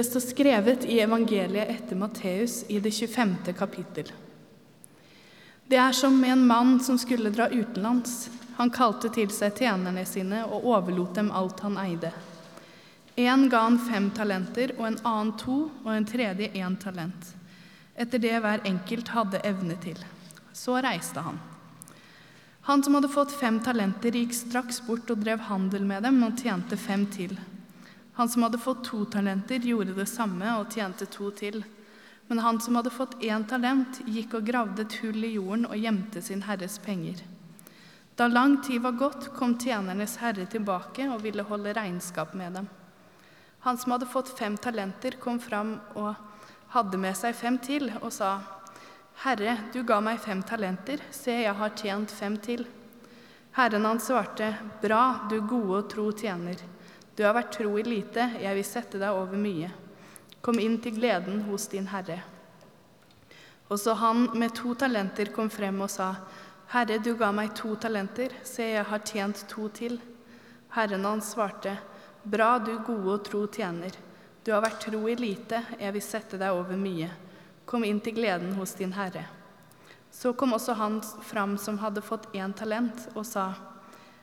Det står skrevet i evangeliet etter Matteus i det 25. kapittel. Det er som med en mann som skulle dra utenlands. Han kalte til seg tjenerne sine og overlot dem alt han eide. En ga han fem talenter, og en annen to, og en tredje én talent. Etter det hver enkelt hadde evne til. Så reiste han. Han som hadde fått fem talenter, gikk straks bort og drev handel med dem og tjente fem til. Han som hadde fått to talenter, gjorde det samme og tjente to til. Men han som hadde fått én talent, gikk og gravde et hull i jorden og gjemte sin herres penger. Da lang tid var gått, kom tjenernes herre tilbake og ville holde regnskap med dem. Han som hadde fått fem talenter, kom fram og hadde med seg fem til, og sa:" Herre, du ga meg fem talenter, se, jeg har tjent fem til. Herren hans svarte, Bra, du gode og tro tjener. Du har vært tro i lite, jeg vil sette deg over mye. Kom inn til gleden hos din herre. Også han med to talenter kom frem og sa, Herre, du ga meg to talenter, se, jeg har tjent to til. Herren hans svarte, Bra, du gode og tro tjener. Du har vært tro i lite, jeg vil sette deg over mye. Kom inn til gleden hos din herre. Så kom også han fram som hadde fått én talent, og sa,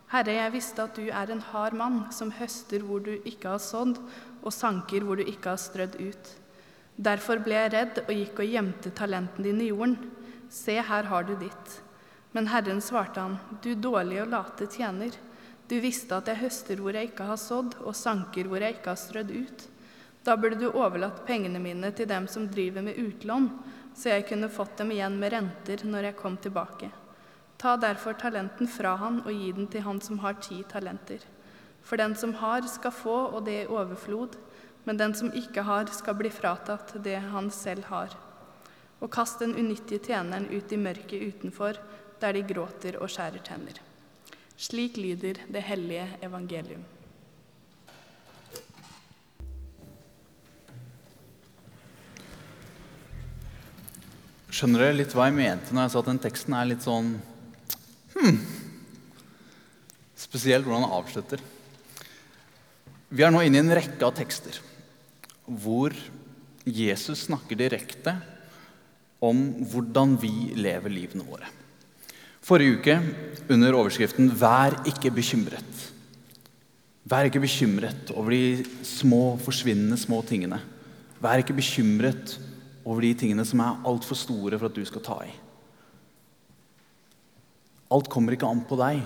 Herre, jeg visste at du er en hard mann som høster hvor du ikke har sådd, og sanker hvor du ikke har strødd ut. Derfor ble jeg redd og gikk og gjemte talenten din i jorden. Se, her har du ditt. Men Herren svarte han, du dårlige og late tjener. Du visste at jeg høster hvor jeg ikke har sådd, og sanker hvor jeg ikke har strødd ut. Da burde du overlatt pengene mine til dem som driver med utlån, så jeg kunne fått dem igjen med renter når jeg kom tilbake. Ta derfor talenten fra han og gi den til han som har ti talenter. For den som har, skal få, og det i overflod, men den som ikke har, skal bli fratatt det han selv har. Og kast den unyttige tjeneren ut i mørket utenfor, der de gråter og skjærer tenner. Slik lyder det hellige evangelium. Skjønner dere litt hva jeg mente når jeg sa at den teksten er litt sånn Spesielt hvordan han avslutter. Vi er nå inne i en rekke av tekster hvor Jesus snakker direkte om hvordan vi lever livene våre. Forrige uke under overskriften 'Vær ikke bekymret'. Vær ikke bekymret over de små, forsvinnende små tingene. Vær ikke bekymret over de tingene som er altfor store for at du skal ta i. Alt kommer ikke an på deg.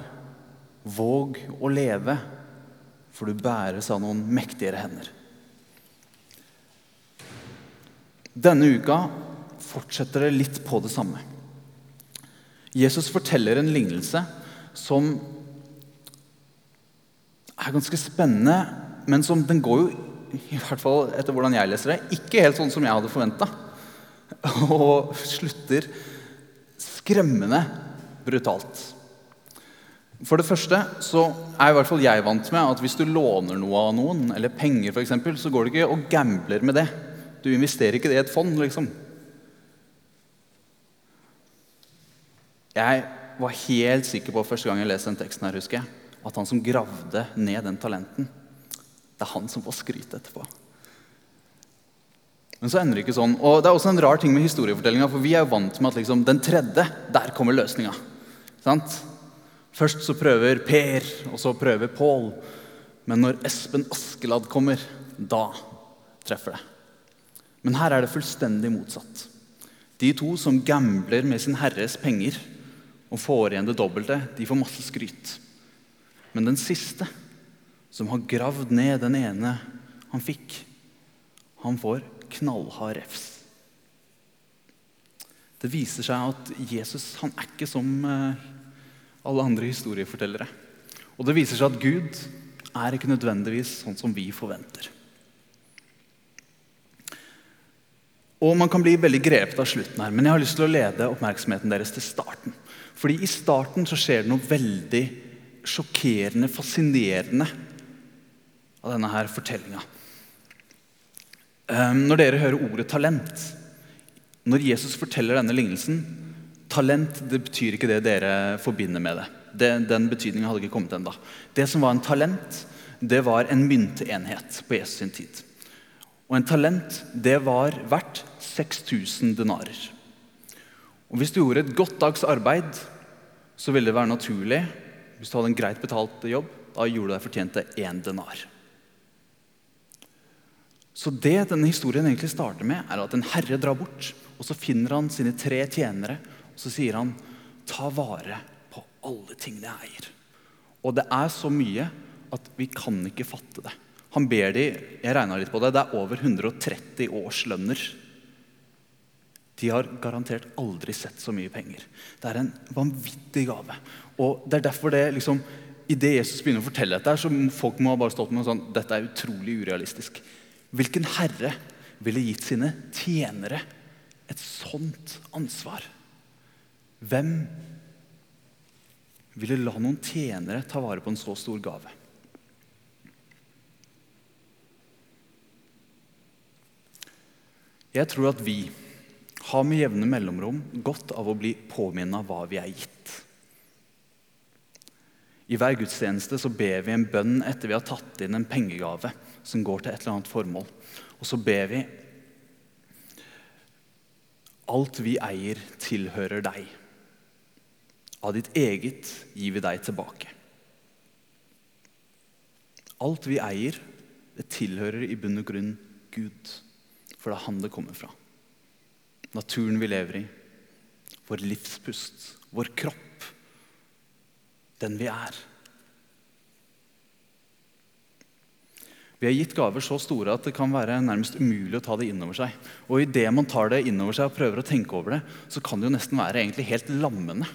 Våg å leve, for du bæres av noen mektigere hender. Denne uka fortsetter det litt på det samme. Jesus forteller en lignelse som er ganske spennende, men som den går jo, i hvert fall etter hvordan jeg leser det, ikke helt sånn som jeg hadde forventa. Og slutter skremmende brutalt. For det første så er i hvert fall jeg vant med at hvis du låner noe av noen, eller penger f.eks., så går du ikke og gambler med det. Du investerer ikke det i et fond, liksom. Jeg var helt sikker på første gang jeg leste den teksten, her, husker jeg, at han som gravde ned den talenten, det er han som får skryt etterpå. Men så ender det ikke sånn. Og det er også en rar ting med historiefortellinga, for vi er vant med at liksom, den tredje, der kommer løsninga. Sant? Først så prøver Per, og så prøver Pål. Men når Espen Askeladd kommer, da treffer det. Men her er det fullstendig motsatt. De to som gambler med sin herres penger og får igjen det dobbelte, de får masse skryt. Men den siste, som har gravd ned den ene han fikk, han får knallhard refs. Det viser seg at Jesus han er ikke som eh, alle andre historiefortellere. Og det viser seg at Gud er ikke nødvendigvis sånn som vi forventer. Og Man kan bli veldig grepet av slutten, her, men jeg har lyst til å lede oppmerksomheten deres til starten. Fordi I starten så skjer det noe veldig sjokkerende, fascinerende av denne her fortellinga. Ehm, når dere hører ordet talent Når Jesus forteller denne lignelsen Talent det betyr ikke det dere forbinder med det. det den betydningen hadde ikke kommet ennå. Det som var en talent, det var en myntenhet på Jesus sin tid. Og en talent, det var verdt 6000 denarer. Og Hvis du gjorde et godt dags arbeid, så ville det være naturlig Hvis du hadde en greit betalt jobb, da gjorde du deg fortjent til én denar. Så det denne historien egentlig starter med, er at en herre drar bort. Og så finner han sine tre tjenere, og så sier han, 'Ta vare på alle tingene jeg eier'. Og det er så mye at vi kan ikke fatte det. Han ber de, jeg regna litt på det, det er over 130 årslønner. De har garantert aldri sett så mye penger. Det er en vanvittig gave. Og det er derfor det liksom, Idet Jesus begynner å fortelle dette, så folk må ha bare stått med sånn Dette er utrolig urealistisk. Hvilken herre ville gitt sine tjenere et sånt ansvar? Hvem ville la noen tjenere ta vare på en så stor gave? Jeg tror at vi har med jevne mellomrom godt av å bli påminnet hva vi er gitt. I hver gudstjeneste så ber vi en bønn etter vi har tatt inn en pengegave som går til et eller annet formål. Og så ber vi Alt vi eier, tilhører deg. Av ditt eget gir vi deg tilbake. Alt vi eier, det tilhører i bunn og grunn Gud. For det er han det kommer fra. Naturen vi lever i, vår livspust, vår kropp, den vi er. Vi er gitt gaver så store at det kan være nærmest umulig å ta det inn over seg. Og idet man tar det inn over seg og prøver å tenke over det, så kan det jo nesten være egentlig helt lammende.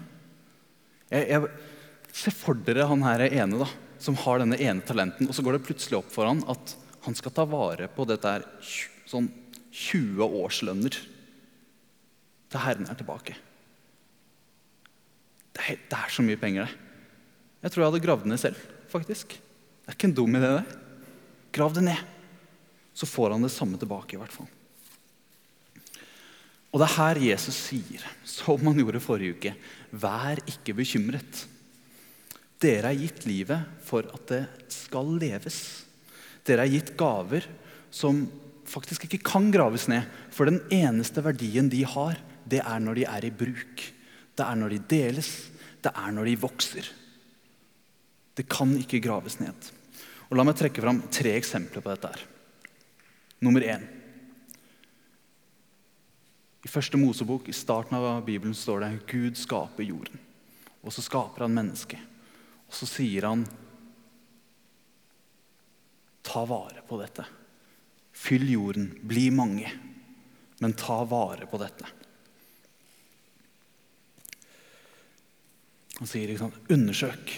Jeg, jeg, se for dere han her ene da, som har denne ene talenten, og så går det plutselig opp for han at han skal ta vare på dette her sånn 20 årslønner til Herren er tilbake. Det er, det er så mye penger, det. Jeg tror jeg hadde gravd ned selv, faktisk. Det er ikke en dum idé, det. Grav det ned. Så får han det samme tilbake, i hvert fall. Og det er her Jesus sier, som han gjorde forrige uke, vær ikke bekymret. Dere er gitt livet for at det skal leves. Dere er gitt gaver som faktisk ikke kan graves ned. For den eneste verdien de har, det er når de er i bruk. Det er når de deles. Det er når de vokser. Det kan ikke graves ned. Og La meg trekke fram tre eksempler på dette. her. Nummer én. I første Mosebok, i starten av Bibelen, står det Gud skaper jorden. Og så skaper han mennesket. Og så sier han Ta vare på dette. Fyll jorden, bli mange. Men ta vare på dette. Han sier liksom, undersøk,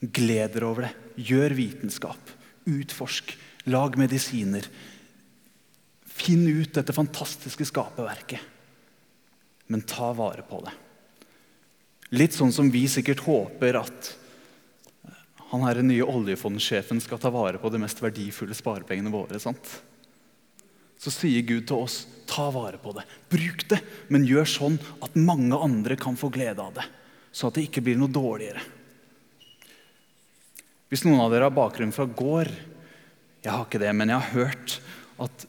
gled dere over det, gjør vitenskap, utforsk, lag medisiner. Finn ut dette fantastiske skaperverket, men ta vare på det. Litt sånn som vi sikkert håper at han her nye oljefondsjefen skal ta vare på de mest verdifulle sparepengene våre. sant? Så sier Gud til oss, ta vare på det, bruk det, men gjør sånn at mange andre kan få glede av det. Så at det ikke blir noe dårligere. Hvis noen av dere har bakgrunn fra gård Jeg har ikke det, men jeg har hørt at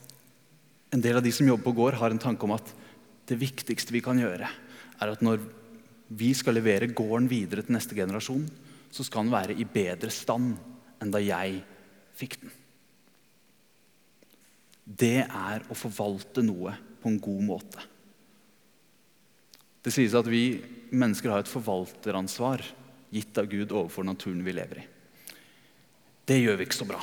en del av de som jobber på gård, har en tanke om at det viktigste vi kan gjøre, er at når vi skal levere gården videre til neste generasjon, så skal den være i bedre stand enn da jeg fikk den. Det er å forvalte noe på en god måte. Det sies at vi mennesker har et forvalteransvar gitt av Gud overfor naturen vi lever i. Det gjør vi ikke så bra.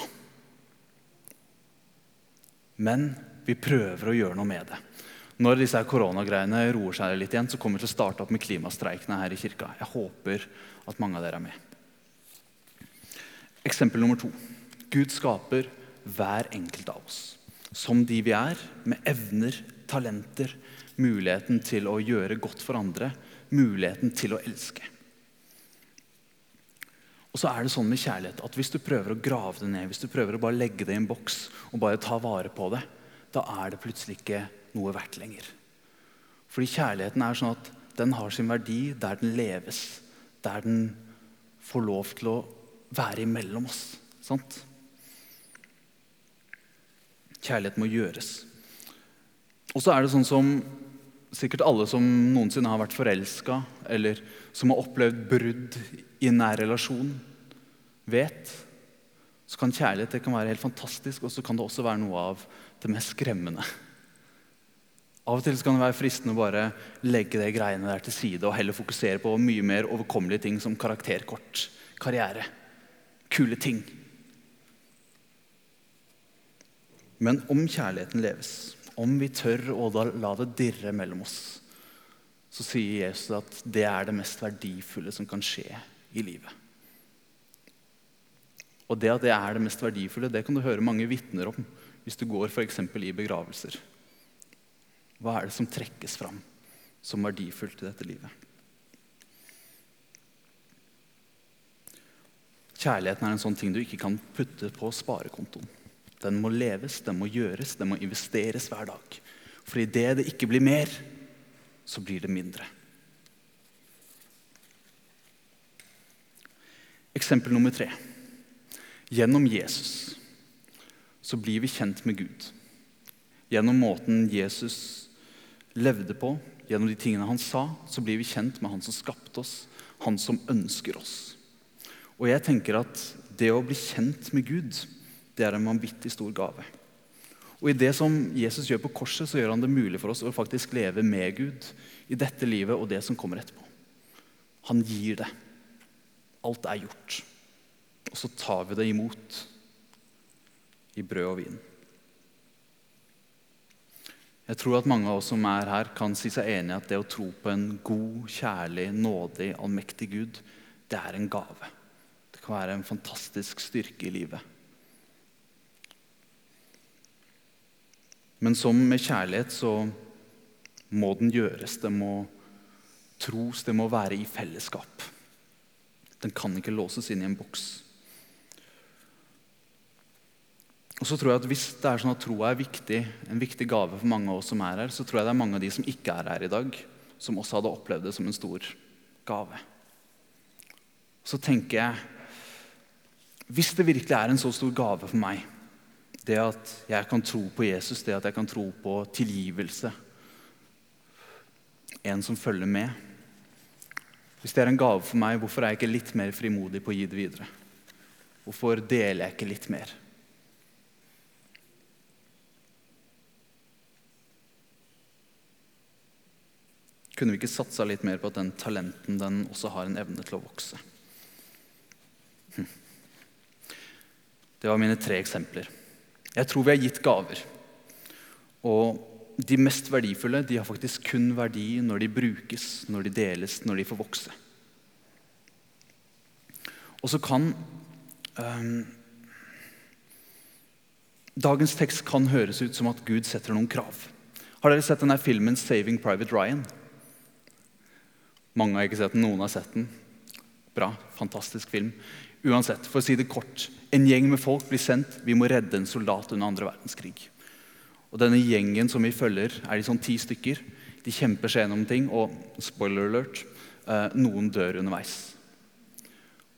Men vi prøver å gjøre noe med det. Når disse koronagreiene roer seg litt igjen, så kommer vi til å starte opp med klimastreikene her i kirka. Jeg håper at mange av dere er med. Eksempel nummer to. Gud skaper hver enkelt av oss som de vi er, med evner, talenter, muligheten til å gjøre godt for andre, muligheten til å elske. Og så er det sånn med kjærlighet at Hvis du prøver å grave det ned, hvis du prøver å bare legge det i en boks og bare ta vare på det, da er det plutselig ikke noe verdt lenger. Fordi kjærligheten er sånn at den har sin verdi der den leves. Der den får lov til å være imellom oss. Sant? Kjærlighet må gjøres. Og så er det sånn som sikkert alle som noensinne har vært forelska, eller som har opplevd brudd i nær relasjon, vet, så kan kjærlighet det kan være helt fantastisk, og så kan det også være noe av det mest skremmende. Av og til kan det være fristende å bare legge det greiene der til side og heller fokusere på mye mer overkommelige ting som karakterkort, karriere, kule ting. Men om kjærligheten leves, om vi tør å la det dirre mellom oss, så sier Jesus at det er det mest verdifulle som kan skje i livet. Og det at det er det mest verdifulle, det kan du høre mange vitner om hvis du går f.eks. i begravelser. Hva er det som trekkes fram som verdifullt i dette livet? Kjærligheten er en sånn ting du ikke kan putte på sparekontoen. Den må leves, den må gjøres, den må investeres hver dag. For idet det ikke blir mer, så blir det mindre. Eksempel nummer tre. Gjennom Jesus så blir vi kjent med Gud. Gjennom måten Jesus levde på, gjennom de tingene han sa, så blir vi kjent med han som skapte oss, han som ønsker oss. Og jeg tenker at det å bli kjent med Gud, det er en vanvittig stor gave. Og I det som Jesus gjør på korset, så gjør han det mulig for oss å faktisk leve med Gud i dette livet og det som kommer etterpå. Han gir det. Alt er gjort. Og så tar vi det imot i brød og vin. Jeg tror at mange av oss som er her, kan si seg enig i at det å tro på en god, kjærlig, nådig, allmektig Gud, det er en gave. Det kan være en fantastisk styrke i livet. Men som med kjærlighet så må den gjøres. Det må tros, det må være i fellesskap. Den kan ikke låses inn i en boks. Og så tror jeg at Hvis det er sånn at troa er viktig, en viktig gave for mange av oss som er her, så tror jeg det er mange av de som ikke er her i dag, som også hadde opplevd det som en stor gave. Så tenker jeg Hvis det virkelig er en så stor gave for meg, det at jeg kan tro på Jesus, det at jeg kan tro på tilgivelse, en som følger med Hvis det er en gave for meg, hvorfor er jeg ikke litt mer frimodig på å gi det videre? Hvorfor deler jeg ikke litt mer? Kunne vi ikke satsa litt mer på at den talenten den også har en evne til å vokse? Hm. Det var mine tre eksempler. Jeg tror vi har gitt gaver. Og de mest verdifulle de har faktisk kun verdi når de brukes, når de deles, når de får vokse. Og så kan um, Dagens tekst kan høres ut som at Gud setter noen krav. Har dere sett denne filmen 'Saving Private Ryan'? Mange har ikke sett den, noen har sett den. Bra, fantastisk film. Uansett, for å si det kort. En gjeng med folk blir sendt. Vi må redde en soldat under andre verdenskrig. Og Denne gjengen som vi følger, er de sånn ti stykker. De kjemper seg gjennom ting, og spoiler alert, eh, noen dør underveis.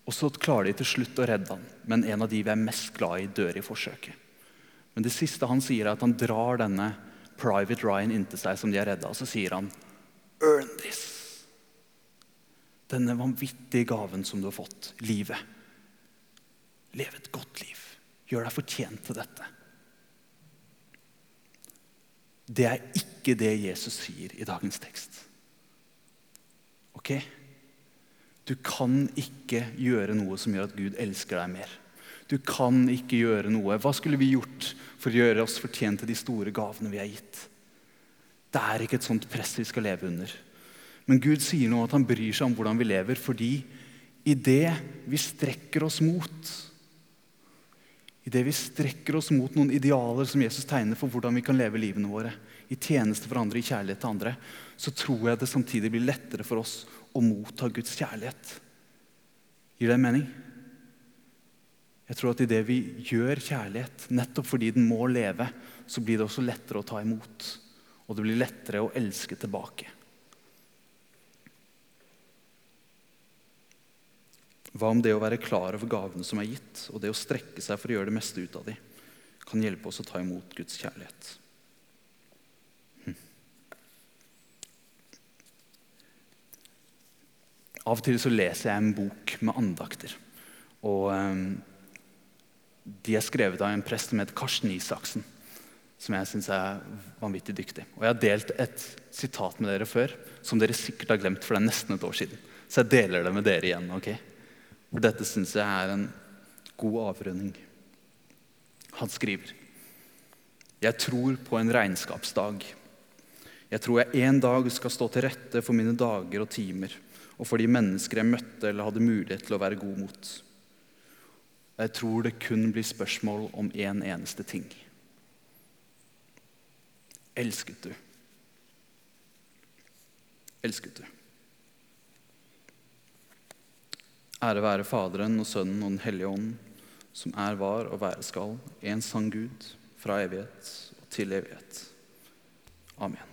Og Så klarer de til slutt å redde han, men en av de vi er mest glad i, dør i forsøket. Men det siste han sier, er at han drar denne Private Ryan inntil seg, som de har redda, og så sier han Earn this denne vanvittige gaven som du har fått, livet. Lev et godt liv. Gjør deg fortjent til dette. Det er ikke det Jesus sier i dagens tekst. Ok? Du kan ikke gjøre noe som gjør at Gud elsker deg mer. Du kan ikke gjøre noe. Hva skulle vi gjort for å gjøre oss fortjent til de store gavene vi har gitt? Det er ikke et sånt press vi skal leve under. Men Gud sier nå at han bryr seg om hvordan vi lever, fordi i det vi strekker oss mot i det vi strekker oss mot noen idealer som Jesus tegner for hvordan vi kan leve livene våre, i tjeneste for andre, i kjærlighet til andre, så tror jeg det samtidig blir lettere for oss å motta Guds kjærlighet. Gir det en mening? Jeg tror at i det vi gjør kjærlighet, nettopp fordi den må leve, så blir det også lettere å ta imot. Og det blir lettere å elske tilbake. Hva om det å være klar over gavene som er gitt, og det å strekke seg for å gjøre det meste ut av dem, kan hjelpe oss å ta imot Guds kjærlighet. Hm. Av og til så leser jeg en bok med andakter. Og um, de er skrevet av en prest som heter Karsten Isaksen. Som jeg syns er vanvittig dyktig. Og jeg har delt et sitat med dere før som dere sikkert har glemt, for det er nesten et år siden. Så jeg deler det med dere igjen. ok? For dette syns jeg er en god avrunding. Han skriver Jeg tror på en regnskapsdag. Jeg tror jeg en dag skal stå til rette for mine dager og timer og for de mennesker jeg møtte eller hadde mulighet til å være god mot. Jeg tror det kun blir spørsmål om én en eneste ting. Elsket du? Elsket du? Ære være Faderen og Sønnen og Den hellige ånd, som er, var og være skal, en sann Gud, fra evighet og til evighet. Amen.